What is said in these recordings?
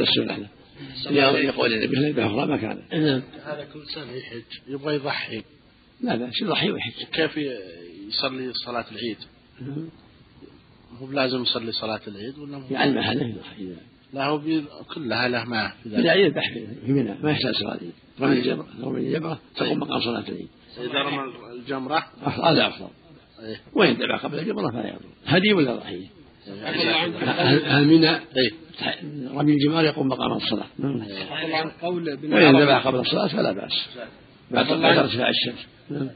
السنة له يقول النبي لا يذبح أخرى ما كان هذا كل سنة يحج يبغى يضحي. لا بأس يضحي ويحج. كيف يصلي صلاة العيد؟ هو بلازم يصلي صلاة العيد ولا يعني محله يضحي. لا هو بي... كلها له معه في ذلك. لا يذبح في منى ما يحتاج صلاة العيد. رمي الجمرة رمي الجمرة تقوم مقام صلاة العيد. إذا رمى الجمرة؟ هذا أفضل. إيه. وين ذبح قبل الجمرة فلا يضر. هدي ولا ضحية يعني- هل هل منى إيه. رمي الجمار يقوم مقام الصلاة. نعم. قول ابن وإن ذبح العربي قبل الصلاة فلا بأس. بعد ارتفاع الشمس. نعم.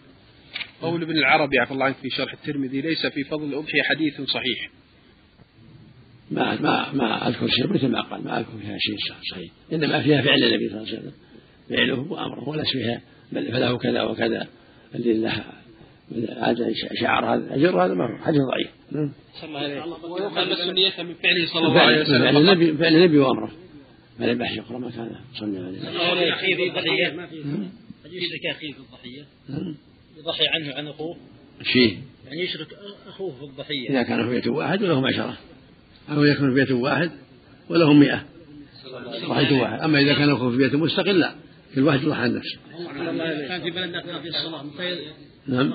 قول ابن العربي عفى الله عنك في شرح الترمذي ليس في فضل الأضحية حديث صحيح. ما ما ما أذكر شيء مثل ما قال ما أذكر فيها شيء صحيح. إنما فيها فعل النبي صلى الله عليه وسلم. فعله وأمره وليس فيها بل فله كذا وكذا. اللي له هذا شعار هذا. اجر هذا ما حديث ضعيف. نعم. صلى الله عليه وسلم ويؤخذ مسؤوليته من فعله صلى الله عليه فعل فعل وسلم النبي فعل النبي وأمره. ما ذبح يقرأ ما كان صلى الله عليه أخيه في الضحية. ما في نعم. قد يشرك أخيه في الضحية. نعم. يضحي عنه عن أخوه. فيه؟ يعني يشرك أخوه في الضحية. إذا كان في بيت واحد ولهم عشرة. أو يكون في بيت واحد ولهم مئة. ضحية واحد. أما إذا كان أخوه في بيت مستقل لا. في الواحد يضحى عن نفسه. كان في بلد في الصلاة. نعم.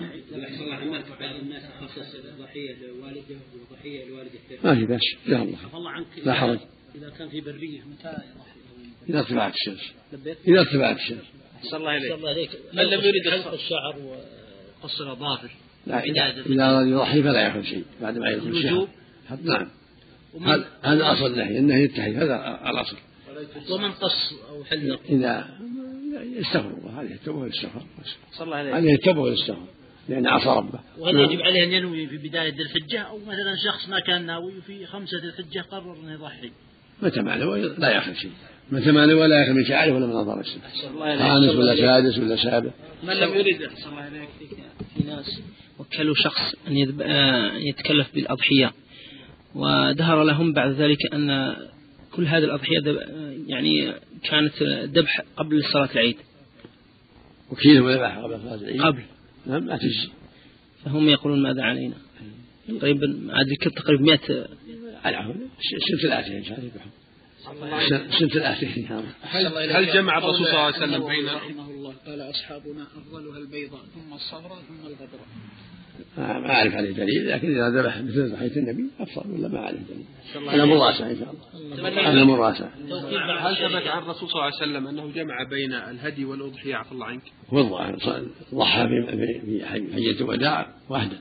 بعض الناس خصص ضحية لوالده وضحية لوالده ما في بأس. جزاه الله. خير. الله عنك لا حرج. إذا كان في برية متى يضحي إذا ارتفعت الشمس. إذا ارتفعت الشمس. صلى الله الله عليك من لم يرد حلق الشعر وقص الأظافر لا إذا إذا أراد يضحي فلا يأخذ شيء. بعد ما يدخل الشهر؟ نعم. هذا هذا أصل النهي. النهي التحريم هذا الأصل. ومن قص أو حلق؟ إذا يستغفر الله هذه التوبة والاستغفار صلى الله عليه هذه التوبة والاستغفار لأن عصى ربه. وهل. يجب عليه أن ينوي في بداية ذي الحجة أو مثلا شخص ما كان ناوي في خمسة ذي الحجة قرر أنه يضحي. متى ما نوى لا يأخذ شيء. متى ما نوى لا يأخذ من شعره ولا من أظهر السنة عليه خامس ولا سادس ولا سابع. من لم يرد صلى الله عليه في ناس وكلوا شخص أن آه، يتكلف بالأضحية. وظهر لهم بعد ذلك أن كل هذه الأضحية يعني كانت ذبح قبل صلاة العيد. وكيله وذبح قبل صلاة العيد؟ قبل. نعم لا تجزي فهم يقولون ماذا علينا. تقريبا ما أدري كم تقريبا 100 على عفو السنة الآتية إن شاء الله يذبحون السنة الآتية هل, هل جمع الرسول صلى الله عليه وسلم بين رحمه الله قال أصحابنا أفضلها البيضاء ثم الصفراء ثم الغبراء ما أعرف عليه دليل لكن إذا ذبح مثل ضحية النبي أفضل ولا ما عليه دليل أنا مراسة إن شاء الله. أنا مراسة هل ثبت عن الرسول صلى الله عليه وسلم أنه جمع بين الهدي والأضحية؟ عفى الله عنك. والله ضحى في في حجة الوداع وحده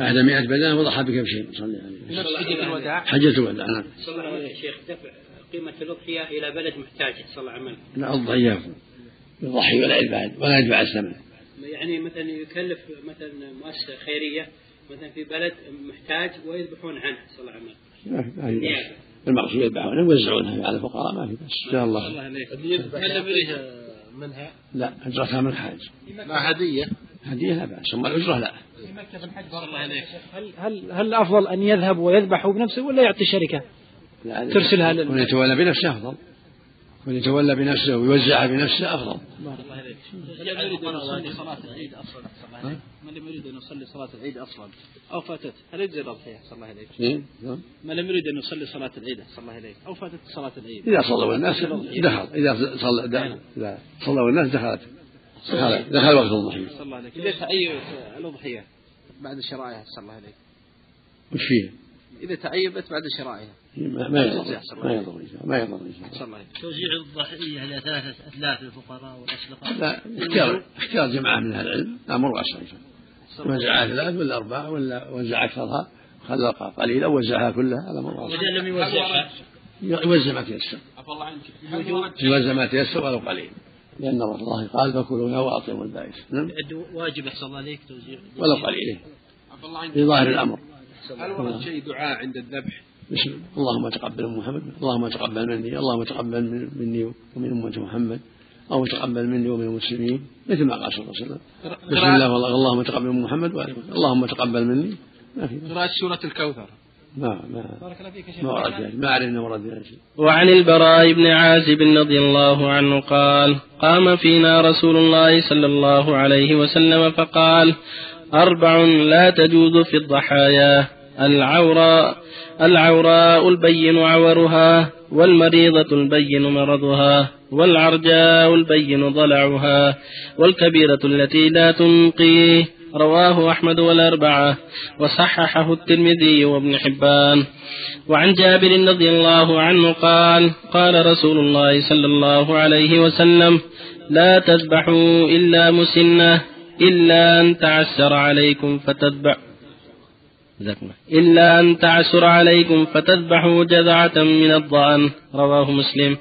بعد مئة بدنة وضحى بكبشين صلى عليه. نفس حجة الوداع. حجة الوداع. نعم. صلى الله عليه شيخ دفع قيمة الأضحية إلى بلد محتاج صلى الله عليه وسلم. لا الضعيف يضحي ولا يدفع ولا يدفع الثمن. يعني مثلا يكلف مثلا مؤسسة خيرية مثلا في بلد محتاج ويذبحون عنه صلى الله عليه وسلم. ما في ما في بأس المقصود يذبحونها ويوزعونها على الفقراء ما في بأس. إن شاء الله. الله عليك. منها؟ لا أجرتها من الحاج. مع هدية؟ هدية لا بأس. أما الأجرة لا. صلى الله عليك. هل هل هل الافضل أن يذهب ويذبح بنفسه ولا يعطي شركة؟ لا ترسلها لل- من يتولى بنفسه أفضل. من يتولى بنفسه ويوزعها بنفسه أفضل. من لم يريد أن يصلي صلاة العيد الله عليه من لم يريد أن يصلي صلاة العيد أصلا؟ أو فاتت. هل يجزي الأضحية صلى الله عليه إيه؟ نعم. من لم يريد أن يصلي صلى العيد؟ صلى الله عليه أو فاتت صلاة العيد. إذا صلوا الناس دخل. إذا صلى دخل. إذا صلوا الناس دخلت. دخل. دخل وقت الضحية. صلى الله عليه إذا تأيبت الأضحية بعد شرائها صلى الله عليه وش فيه؟ إذا تأيبت بعد شرائها. ما ما يضر. ما يضر إن شاء الله. ما يضر توزيع الضحية إلى ثلاثة أثلاث للفقراء والأشقاء لا اختيار اختيار جماعة من أهل العلم. أمر واسع إن شاء الله. وزعها ثلاث ولا أربعة ولا وزع أكثرها خلق قليلا وزعها كلها. هذا أمر واسع وإذا لم يوزعها يوزع ما تيسر. عفى الله عنك. يوزع ما تيسر ولو قليل. لأن رسول الله قال فكلوا منها وأطعموا البائس. نعم. واجب أحسن الله عليك توزيع. ولو قليل. عفى الله عنك. في ظاهر الأمر. هل ورد شيء دعاء عند الذبح؟ بسم الله. اللهم تقبل من محمد اللهم تقبل مني اللهم تقبل من- مني ومن أمة محمد اللهم تقبل مني ومن المسلمين مثل ما قال صلى الله عليه وسلم. بسم الله والله اللهم تقبل من محمد. اللهم تقبل مني. ما في. قراءة سورة الكوثر. ما ما ما ورد فيها. ما أعرف أنه ورد فيها شيء وعن البراء بن عازب رضي الله عنه قال قام فينا رسول الله صلى الله عليه وسلم فقال أربع لا تجوز في الضحايا. العوراء العوراء البين عورها والمريضة البين مرضها والعرجاء البين ضلعها والكبيرة التي لا تنقيه رواه أحمد والأربعة وصححه الترمذي وابن حبان. وعن جابر رضي الله عنه قال قال رسول الله صلى الله عليه وسلم لا تذبحوا إلا مسنة إلا أن تعسر عليكم فتذبح إلا أن تعسر عليكم فتذبحوا جذعة من الضأن. رواه مسلم.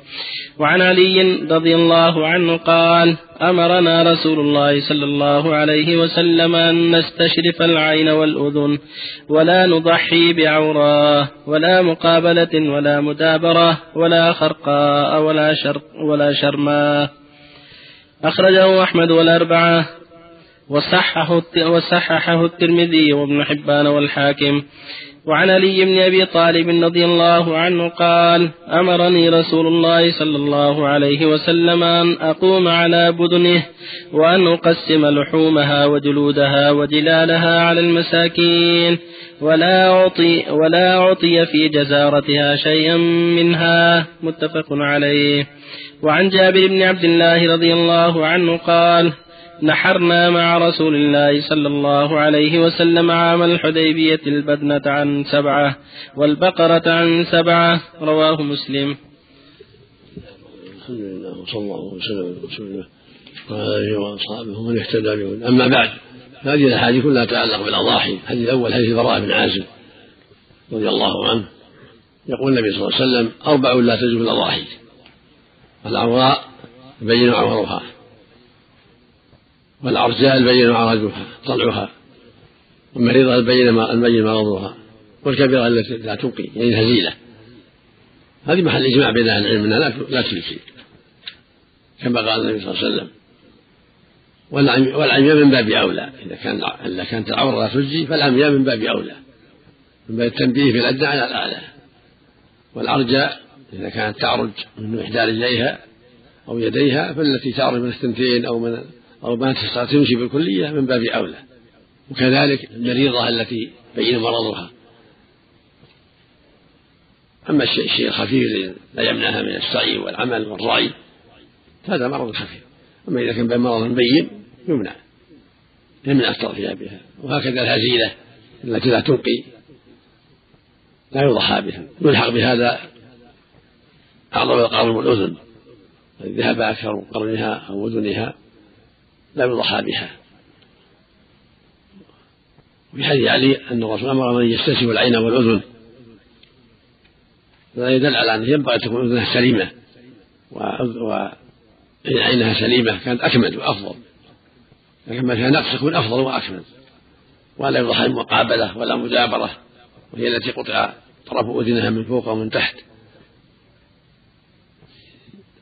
وعن علي رضي الله عنه قال أمرنا رسول الله صلى الله عليه وسلم أن نستشرف العين والأذن ولا نضحي بعوراه ولا مقابلة ولا مدابرة ولا خرقاء ولا شرق ولا شرماء. أخرجه أحمد والأربعة. وصححه وصححه الترمذي وابن حبان والحاكم. وعن علي بن أبي طالب رضي الله عنه قال أمرني رسول الله صلى الله عليه وسلم أن أقوم على بدنه وأن أقسم لحومها وجلودها وجلالها على المساكين ولا اعطي ولا أعطي في جزارتها شيئا منها. متفق عليه. وعن جابر بن عبد الله رضي الله عنه قال نحرنا مع رسول الله صلى الله عليه وسلم عام الحديبية البدنة عن سبعة والبقرة عن سبعة. رواه مسلم. الحمد لله وصلى الله وسلم على رسول الله وعلى اله وأصحابه ومن اهتدى بهن أما بعد هذه الأحاديث كلها تتعلق بالأضاحي. الحديث الأول حديث البراء بن عازب رضي الله عنه. يقول النبي صلى الله عليه وسلم أربع لا تجوز الأضاحي. العوراء يبين عورها والعرجاء البين عرجها طلعها. والمريضة البين البين مرضها. والكبيرة التي لا تنقي يعني الهزيلة. هذه محل إجماع بين أهل العلم أنها لا تجزي كما قال النبي صلى الله عليه وسلم. والعمياء من باب أولى. إذا كان إذا كانت العورة لا تجزي فالعمياء من باب أولى. من باب التنبيه في الأدنى على الأعلى. والعرجاء إذا كانت تعرج من إحدى رجليها أو يديها فالتي تعرج من الثنتين أو من أو ما تستطيع تمشي بالكلية من باب أولى. وكذلك المريضة التي بين مرضها. أما الشيء الخفيف الذي لا يمنعها من السعي والعمل والرعي هذا مرض خفيف. أما إذا كان مرض بين يمنع. يمنع الترفيه بها. وهكذا الهزيلة التي لا تنقي لا يضحى بها. يلحق بهذا أعظم القرن والأذن. ذهب أكثر قرنها أو أذنها. لا يضحى بها. في حديث علي أن الرسول أمر من يستسف العين والأذن. هذا يدل على أنه ينبغي أن تكون أذنها سليمة. وعينها سليمة كانت أكمل وأفضل. لكن ما فيها نقص يكون أفضل وأكمل. ولا يضحى بمقابلة ولا مجابرة وهي التي قطع طرف أذنها من فوق ومن تحت.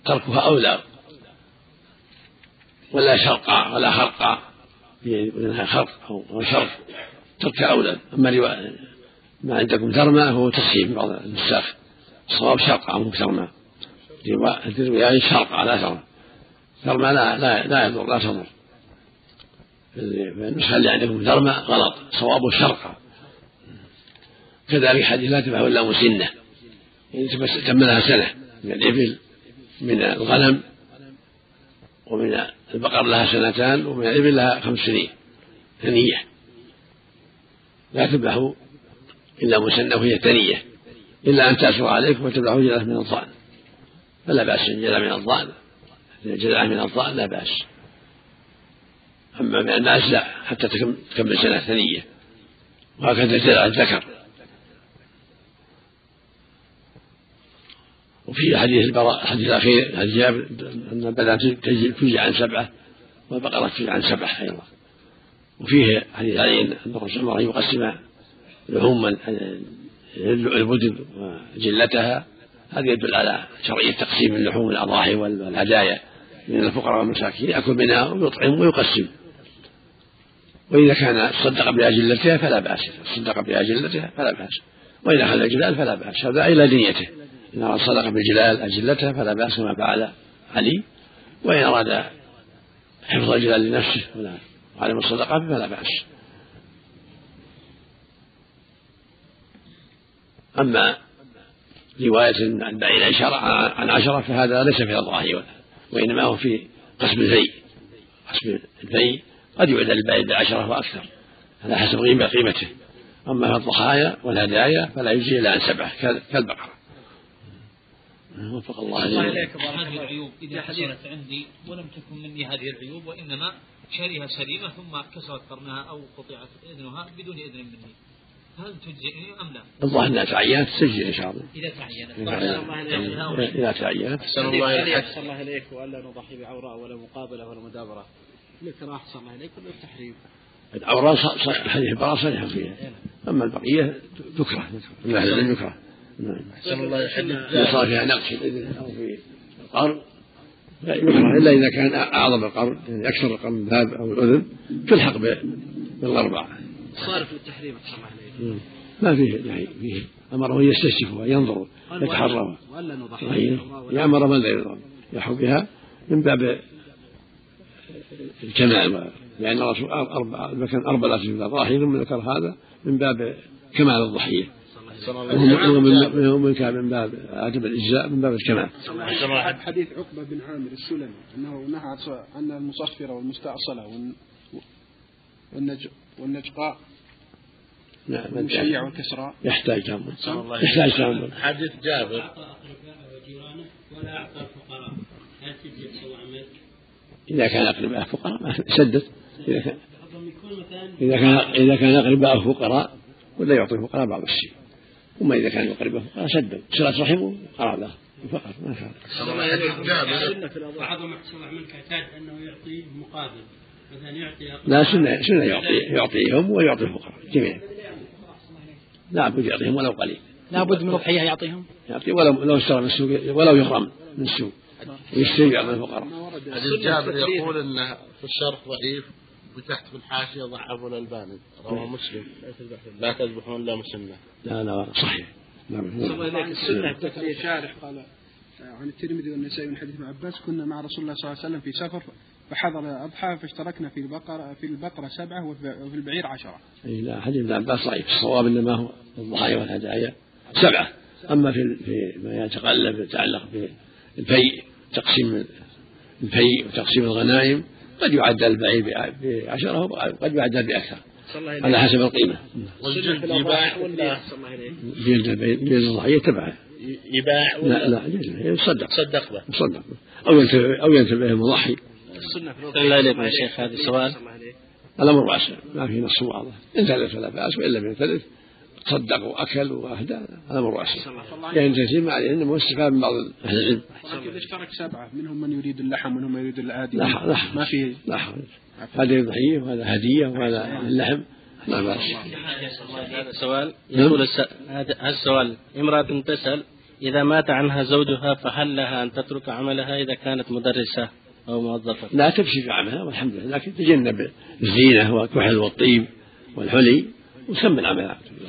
تركها أولى ولا شرقا ولا خرقا في خرق أو شرق ترك أولى. أما ما عندكم ثرمى هو تصحيح بعض النساخ. الصواب شرقا مو ثرمى الرواية شرقا لا ثرمى ثرمى لا لا لا يضر لا تضر. النسخة اللي عندكم ثرمى غلط. صوابه شرقا كذلك حديث لا تبع إلا مسنة. يعني تم لها سنة. من الإبل من الغنم ومن البقر لها سنتان ومن الإبل لها خمس سنين ثنية. لا تذبح إلا مسنة وهي ثنية إلا أن تأسر عليكم وتذبحوا جلالة من الضأن. فلا بأس جلالة من الضأن جلالة من الضأن لا بأس. أما من الناس لا حتى تكمل سنة ثنية. وهكذا جلالة الذكر. وفي حديث البراء الحديث الأخير حديث جابر أن البدن تجزي عن سبعة والبقرة تجزي عن سبعة أيضا. وفيه حديث علي أن الرسول أن يقسم لحوم البدن وجلتها. هذا يدل على شرعية تقسيم اللحوم الأضاحي والهدايا من الفقراء والمساكين. يأكل منها ويطعم ويقسم. وإذا كان صدق بأجلتها فلا بأس صدق بأجلتها فلا بأس. وإن أخذ الجلال فلا بأس. هذا إلى نيته. إن أراد صدق بالجلال أجلتها فلا بأس ما فعل علي وإن أراد حفظ الجلال لنفسه وعدم الصدقة فلا بأس. أما رواية عن بعيد عشرة عن عشرة فهذا ليس في الأضحية وإنما هو في قسم الفي قسم الفي قد يعدل البعيد بعشرة وأكثر على حسب قيمته. أما في الضحايا والهدايا فلا يجزي إلا عن سبعة كالبقرة. وفق الله الله إليك هذه العيوب إذا حصلت عندي ولم تكن مني هذه العيوب وإنما شريها سليمة ثم كسرت قرنها أو قطعت إذنها بدون إذن مني. هل تجزئني أم لا؟ الظاهر أنها تعينت تجزي إن شاء الله. إذا تعينت. إذا تعينت. أحسن الله أحسن الله إليك وألا نضحي بعوراء ولا مقابلة ولا مدابرة. الإكراه أحسن الله إليك ولا التحريم؟ العوراء حديث البراء صريح فيها. أما البقية تكره من أهل العلم يكره نعم. أحسن الله إذا صار فيها نقص في الإذن أو في القرن لا يكره إلا إذا كان أعظم القرن يعني أكثر القرن الباب أو الأذن تلحق بالأربع صارف للتحريم الله إليك. ما فيه يعني فيه أمره يستشرفها ينظر يتحرى وألا نضحي. يأمر من لا ينظر يحو بها من باب الكمال لأن الرسول أربع ذكر أربع الأسئلة من الضاحية ثم ذكر هذا من باب كمال الضحية. ومن كان من باب عدم الإجزاء من باب الكمال حديث عقبة بن عامر السلمي أنه نهى عن المصفرة والمستأصلة والنجقاء نعم والمشيع والكسراء. يحتاج تأمل يحتاج تأمل حديث جابر. ولا أعطى الفقراء. هل تجزي عمل؟ إذا كان أقرباء فقراء ما سدت إذا كان إذا كان إذا كان أقرباء فقراء ولا يعطي الفقراء بعض الشيء. أما إذا كان أقرباء فقراء سدوا صلة رحمه قرابة فقط ما شاء الله. بعضهم تسوى عمل كاعتاد أنه يعطي مقابل. مثلا يعطي لا سنة سنة يعطي يعطيهم ويعطي الفقراء جميعا. لا بد يعطيهم ولو قليل. لابد من أضحية يعطيهم. يعطي ولو لو اشترى من السوق ولو يغرم من السوق. ويشتري بعض الفقراء. حديث جابر يقول انه في الشرح ضعيف. وتحت في الحاشية ضعفوا الالباني رواه مسلم. لا تذبحون. الا مسنه لا لا صحيح. نعم. السنة شارح قال عن الترمذي والنسائي من حديث ابن عباس كنا مع رسول الله صلى الله عليه وسلم في سفر فحضر أضحى فاشتركنا في البقرة في البقرة سبعة وفي البعير عشرة. أي لا حديث ابن عباس ضعيف. الصواب إنما هو الضحايا والهدايا سبعة. أما في في ما يتقلب يتعلق بالفيء تقسيم الفيء وتقسيم الغنائم قد يعدل البعير بعشرة وقد يعدل بأكثر. على حسب القيمة. والجلد يباع ولا جلد جلد الضحية تبعه يباع ولا لا لا يصدق. صدق به. يصدق أو ينتبه أو ينتبه المضحي السنة في الله إليكم يا شيخ هذا السؤال الأمر واسع ما في نص واضح. إن تلف فلا بأس وإن لم يتلف تصدق وأكل وأهدى الأمر واسع يعني تسير ما عليه إنما استفاد من بعض أهل العلم. إذا اشترك سبعة؟ منهم من يريد اللحم ومنهم من يريد الآدي لا لا. ما في؟ لا. حرج هذا ضحية وهذا هدية وهذا اللحم. لا بأس. هذا سؤال. يقول الس... هذا هذا السؤال امرأة تسأل إذا مات عنها زوجها فهل لها أن تترك عملها إذا كانت مدرسة أو موظفة؟ لا تمشي في عملها والحمد لله. لكن تجنب الزينة والكحل والطيب والحلي.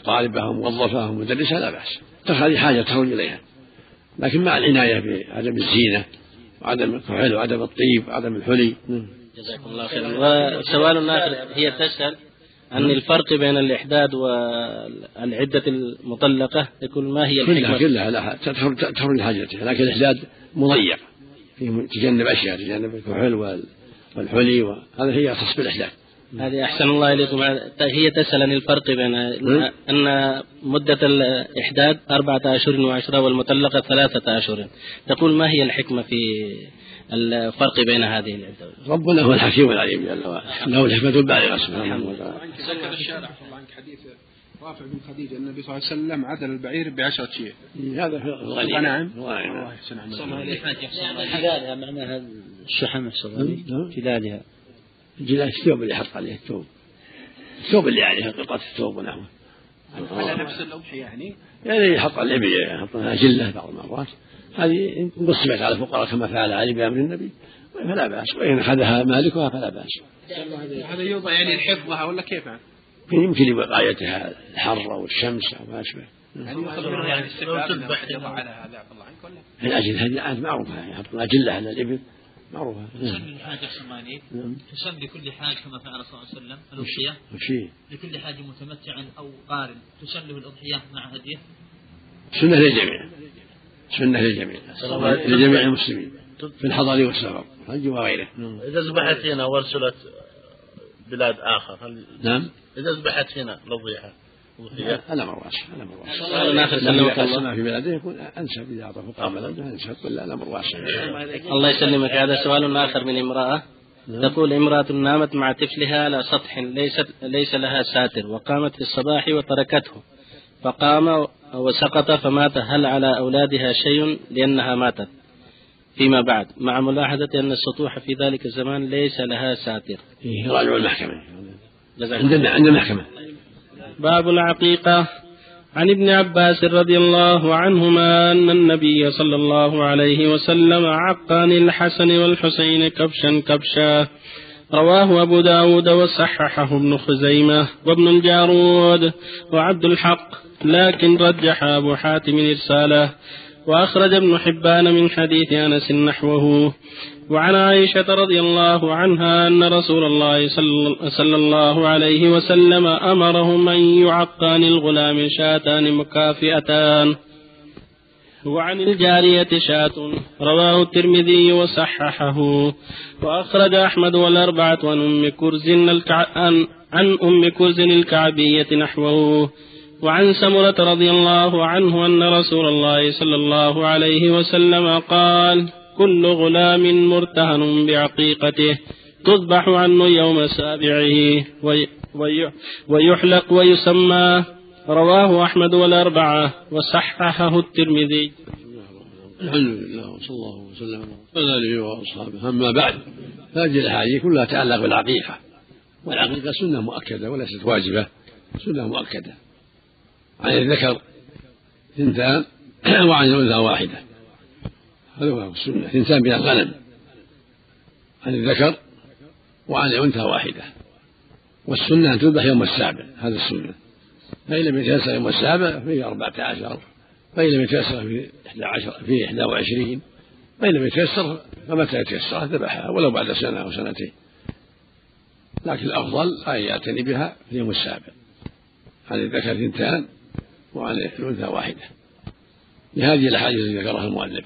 طالبة أو موظفة أو مدرسة لا بأس. هذه حاجة تخرج إليها. لكن مع العناية بعدم الزينة وعدم الكحل وعدم الطيب وعدم الحلي. جزاكم الله خيرا. وسؤال آخر هي تسأل عن الفرق بين الإحداد والعدة المطلقة. يقول ما هي كلها الحكمة؟ كلها لها تدخل تدخل لحاجتها. لكن الإحداد مضيق فيه تجنب أشياء تجنب الكحل وال- والحلي وهذا هي أخص بالإحداد. هذه أحسن الله إليكم. هي تسأل عن الفرق بين أن مدة الإحداد أربعة أشهر وعشرة والمطلقة ثلاثة أشهر تقول ما هي الحكمة في الفرق بين هذه؟ العدة ربنا هو الحكيم العليم جل وعلا. له الحكمة البالغة سبحانه وتعالى. ذكر الشارع. الله عنك حديث رافع بن خديجة. النبي صلى الله عليه وسلم عدل البعير بعشرة شيء. هذا في الغنيمة الغنائم. الله يحسن عملك جلالها معناها الشحم نعم. جلالها الجلاس الثوب اللي حط عليه الثوب. الثوب اللي عليه قطعة الثوب ونحوه. على نفس الأضحية يعني؟ يعني يحط على الإبل يحط لها جلة بعض المرات. هذه قسمت على الفقراء كما فعل علي بأمر النبي. فلا بأس. وإن أخذها مالكها فلا بأس. هذا يوضع يعني لحفظها ولا كيف؟ يعني؟ يمكن لوقايتها الحر والشمس أو ما أشبه. يعني يؤخذ منها يعني استفادة يضع على هذا الله عنك ولا؟ الأجل هذه الآن معروفة. يعني يحط لها جلة على الإبل. معروفة. يسمي الحاجة الصماني نعم. تسمي لكل حاج كما فعل صلى الله عليه وسلم الأضحية. وشي لكل حاج متمتع أو قارن. تسمي الأضحية مع هديه. سنة للجميع. سنة للجميع. لجميع المسلمين. في الحضر والسفر. الحج وغيره. إذا ذبحت هنا وارسلت بلاد آخر هل نعم. إذا ذبحت هنا للضيحة في بلاده يكون انسب اذا أعطى فقراء بلده انسب ولا الله يسلمك. هذا سؤال آخر من امرأة. نعم. تقول امرأة نامت مع طفلها على سطح ليست ليس لها ساتر وقامت في الصباح وتركته. فقام وسقط فمات. هل على أولادها شيء لأنها ماتت؟ فيما بعد. مع ملاحظة أن السطوح في ذلك الزمان ليس لها ساتر. إيه راجعوا المحكمة. عندنا عندنا محكمة باب العقيقة. عن ابن عباس رضي الله عنهما أن النبي صلى الله عليه وسلم عق عن الحسن والحسين كبشا كبشا. رواه أبو داود وصححه ابن خزيمة وابن الجارود وعبد الحق لكن رجح أبو حاتم إرساله وأخرج ابن حبان من حديث أنس نحوه. وعن عائشة رضي الله عنها أن رسول الله صلى الله عليه وسلم أمرهم أن يعقان الغلام شاتان مكافئتان. وعن الجارية شاة رواه الترمذي وصححه. وأخرج أحمد والأربعة عن أم كرز الكع... عن أم كرز الكعبية نحوه. وعن سمرة رضي الله عنه أن رسول الله صلى الله عليه وسلم قال كل غلام مرتهن بعقيقته تذبح عنه يوم سابعه وي وي ويحلق ويسمى. رواه أحمد والأربعة وصححه الترمذي. الحمد لله وصلى الله وسلم على آله وأصحابه. أما بعد هذه الأحاديث كلها تتعلق بالعقيقة. والعقيقة سنة مؤكدة وليست واجبة. سنة مؤكدة. عن الذكر ثنتان وعن الأنثى واحدة. هذا هو السنة. ثنتان من الغنم عن الذكر وعن الأنثى واحدة والسنة أن تذبح يوم السابع هذا السنة. فإن لم يتيسر يوم السابع في أربعة عشر فإن لم يتيسر في إحدى عشر في إحدى وعشرين فإن لم يتيسر فمتى يتيسر؟ ذبحها ولو بعد سنة أو سنتين. لكن الأفضل أن يعتني بها في اليوم السابع. عن الذكر ثنتان وعن الأنثى واحدة. لهذه الأحاديث التي ذكرها المؤلف.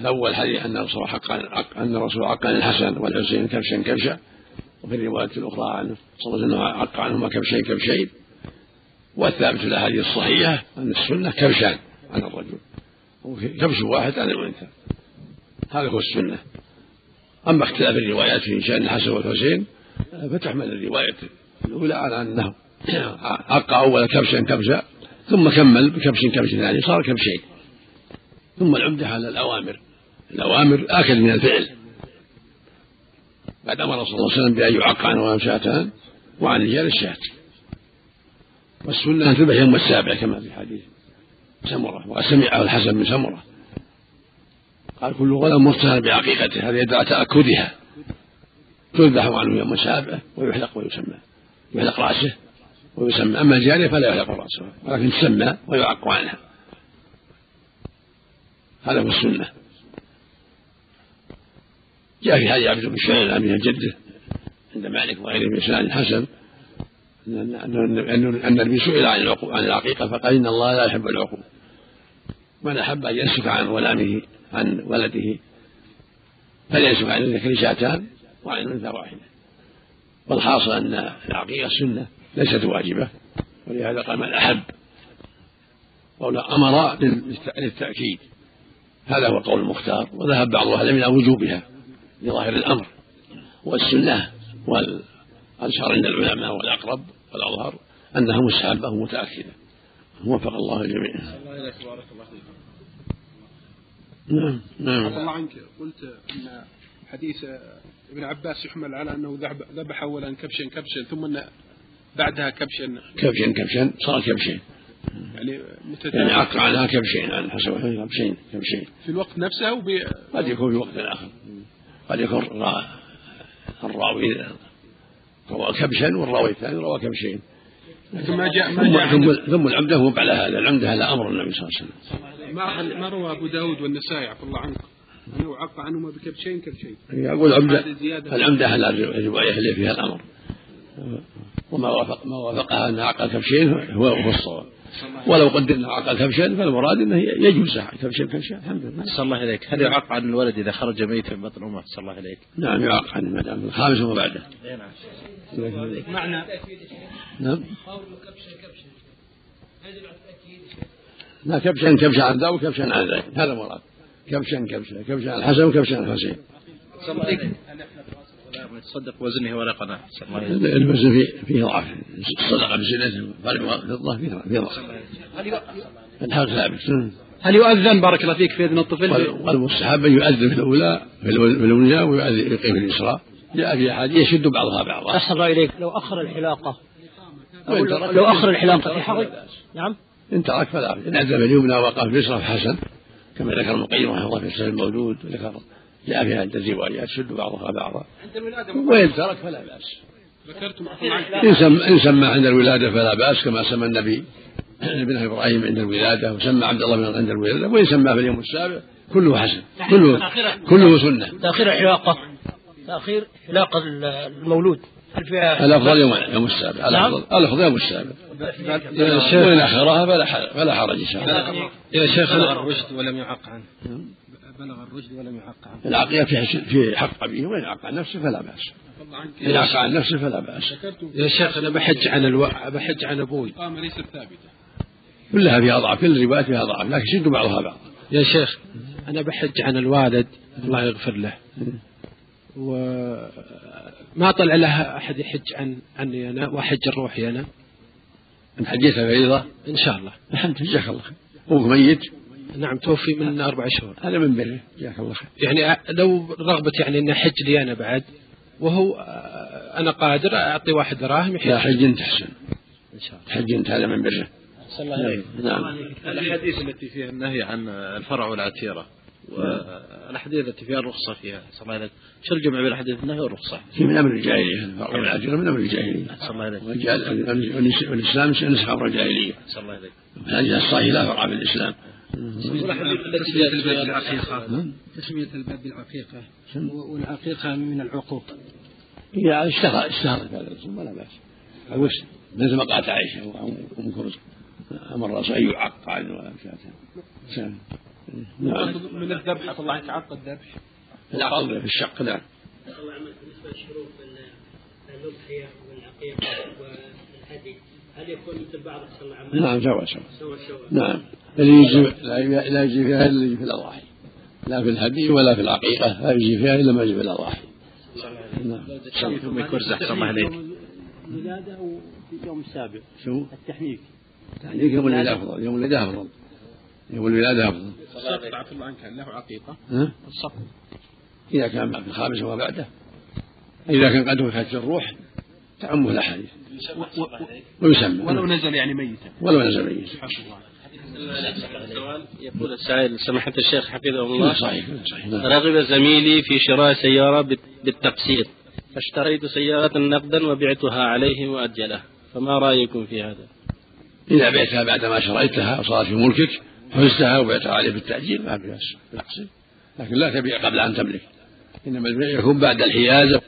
الأول حديث أن الرسول حق أن الرسول عق عن الحسن والحسين كبشا كبشا وفي الرواية الأخرى عنه صلى الله عليه وسلم عق عنهما كبشين كبشين والثابت في الأحاديث الصحيحة أن السنة كبشان عن الرجل. كبش واحد عن الأنثى. هذا هو السنة. أما اختلاف الروايات في شأن الحسن والحسين فتحمل الرواية الأولى على أنه عق أول كبشا كبشا ثم كمل بكبش كبش ثاني صار كبشين ثم العمدة على الأوامر. الأوامر آكل من الفعل. بعد أمر صلى الله عليه وسلم بأن يعق عن غلام شاتان وعن رجال الشاة والسنة أن تذبح يوم السابع كما في حديث سمرة وسمعه الحسن بن سمرة. قال كل غلام مرتهن بعقيقته هذا يدعى تأكدها. تذبح عنه يوم السابع ويحلق ويسمى. يحلق رأسه ويسمى. أما الجارية فلا يحلق رأسها ولكن تسمى ويعق عنها. هذا هو السنة. جاء في حديث عبد بن شعيب من جده عند مالك وغيره من سنن الحسن أن النبي سئل عن عن العقيقة فقال إن الله لا يحب العقوق من أحب أن ينسك عن غلامه عن ولده فلينسك عن الذكر شاتان وعن الأنثى واحدة. والحاصل أن العقيقة سنة ليست واجبة ولهذا قال من أحب. قول أمر للتأكيد هذا هو قول المختار. وذهب بعض أهل إلى وجوبها لظاهر الأمر والسنة والأشهر عند العلماء والأقرب والأظهر أنها مستحبة ومتأكدة وفق الله الجميع نعم نعم. الله عنك. قلت أن حديث ابن عباس يحمل على أنه ذبح أولا كبشا كبشا ثم أن بعدها كبشا. كبشا كبشا صار كبشين يعني متتابع يعني عق عنها كبشين عن حسب كبشين كبشين في الوقت نفسه أو قد يكون في وقت آخر. قد يكون الراوي روى كبشا والراوي الثاني روى كبشين لكن ما جاء ما جاء ثم, ثم العمده هو على هذا العمده على أمر النبي صلى الله عليه وسلم. ما ما روى أبو داود والنسائي عفى الله عنك انه عق عنهما بكبشين كبشين. يقول العمده العمده على الرواية اللي فيها الأمر. وما وافق ما وافقها أن عق كبشين هو هو الصواب. ولو قدرنا عقل كبشا فالمراد إنه يجوز كبشا كبشا الحمد لله. صلى الله عليك، هل يعق عن الولد إذا خرج ميتا من بطن أمه؟ صلى الله عليك. نعم يعق عن ما دام الخامس وما بعده. معنى نعم. لا كبشا كبشا عن ذا وكبشا عن ذاك هذا مراد كبشا كبشا كبشا عن الحسن وكبشا عن الحسين تصدق وزنه ولا قناة الوزن فيه فيه ضعف. الصدقة بزينته. فرق فضة فيه فيه ضعف الحق ثابت. هل يؤذن؟ بارك الله فيك في إذن الطفل؟ والمستحب أن يؤذن في الأولى في الأولى ويؤذن في الاسراء جاء في احاديث يشد بعضها بعضا. احسن الله إليك. لو أخر الحلاقة. لو أخر الحلاقة في حرج نعم. إن ترك فلا إن أذن في اليمنى وقف في اليسرى فحسن. كما ذكر ابن القيم رحمه الله في السنة المولود وذكر جاء في عدة روايات تشد بعضها بعضا. وإن ترك فلا بأس. ذكرتم إن سمى عند الولادة فلا بأس كما سمى النبي ابن إبراهيم عند الولادة وسمى عبد الله بن عند الولادة وإن سمى في اليوم السابع كله حسن كله كله سنة. تأخير الحلاقة تأخير حلاقة المولود. فيها الأفضل يوم يوم السابع. الأفضل الأفضل يوم السابع. وإن أخرها فلا فلا حرج إن شاء الله. يا شيخ الرشد ولم يعق عنه. بلغ الرشد ولم يعق عنه العقيدة في في حق أبيه وإن عق عن نفسه فلا بأس. إن عق عن نفسه فلا بأس. يا شيخ أنا بحج عن ألو... بحج عن أبوي. قام ليست ثابتة. كلها فيها ضعف كل الروايات فيها ضعف لكن شد بعضها بعضا يا شيخ أنا بحج عن الوالد الله يغفر له. وما طلع لها أحد يحج عن عني أنا وأحج روحي أنا أنت حجيت فريضة؟ إن شاء الله. الحمد لله. جزاك الله خير. أبوك ميت؟ نعم توفي من أربع شهور هذا من بره جزاك الله خير يعني لو رغبة يعني أن حج لي أنا بعد وهو أنا قادر أعطي واحد دراهم لا حج أنت أحسن إن شاء الله حج أنت هذا من بره الله عليه نعم الأحاديث التي فيها النهي عن الفرع والعتيرة والاحاديث التي فيها الرخصه فيها صلى الله عليه وسلم شو الجمع بين الاحاديث النهي والرخصه؟ في من أمر الجاهليه الفرع والعتيره من أمر الجاهليه صلى الله عليه وسلم والاسلام نسخ أمر الجاهليه صلى الله عليه وسلم الحديث الصحيح لا فرع بالاسلام تسمية الباب بالعقيقة. تسمية الباب بالعقيقة. والعقيقة من العقوق. هي اشتهر اشتهرت هذا الاسم ولا بأس. أو مثل ما قالت عائشه ام كرز أمر الرسول ان يعق عن شاة نعم. من الذبح الله يتعقد الذبح. العقد في الشق نعم. بالنسبة لشروط الأضحية والعقيقة والهدي هل يكون مثل بعض نعم سواء سواء سواء سواء نعم. اللي يجي لا يجي فيها إلا يجي في الاضاحي لا في الهدي ولا في العقيقه لا يجي فيها إلا ما يجي في الاضاحي نعم. ثم يكرز أحسن الله عليك. في يوم السابع شو؟ التحنيك التحنيك يوم الولادة أفضل يوم الولادة أفضل. يوم الولادة أفضل. السقط عفى الله عنك له عقيقة. ها؟ السقط إذا كان في الخامس وما بعده. إذا كان قد وفاة الروح تعمه الأحاديث. ويسمى. ولو نزل يعني ميتا. ولو نزل ميتا. يقول السائل سماحة الشيخ حفظه الله. صحيح صحيح. نعم. رغب زميلي في شراء سيارة بالتقسيط. فاشتريت سيارة نقدا وبعتها عليه مؤجلة فما رأيكم في هذا؟ إذا بعتها بعد ما شريتها وصارت في ملكك حزتها وبعتها عليه بالتأجيل ما في بأس. بالعكس لكن لا تبيع قبل أن تملك. إنما البيع يكون بعد الحيازة.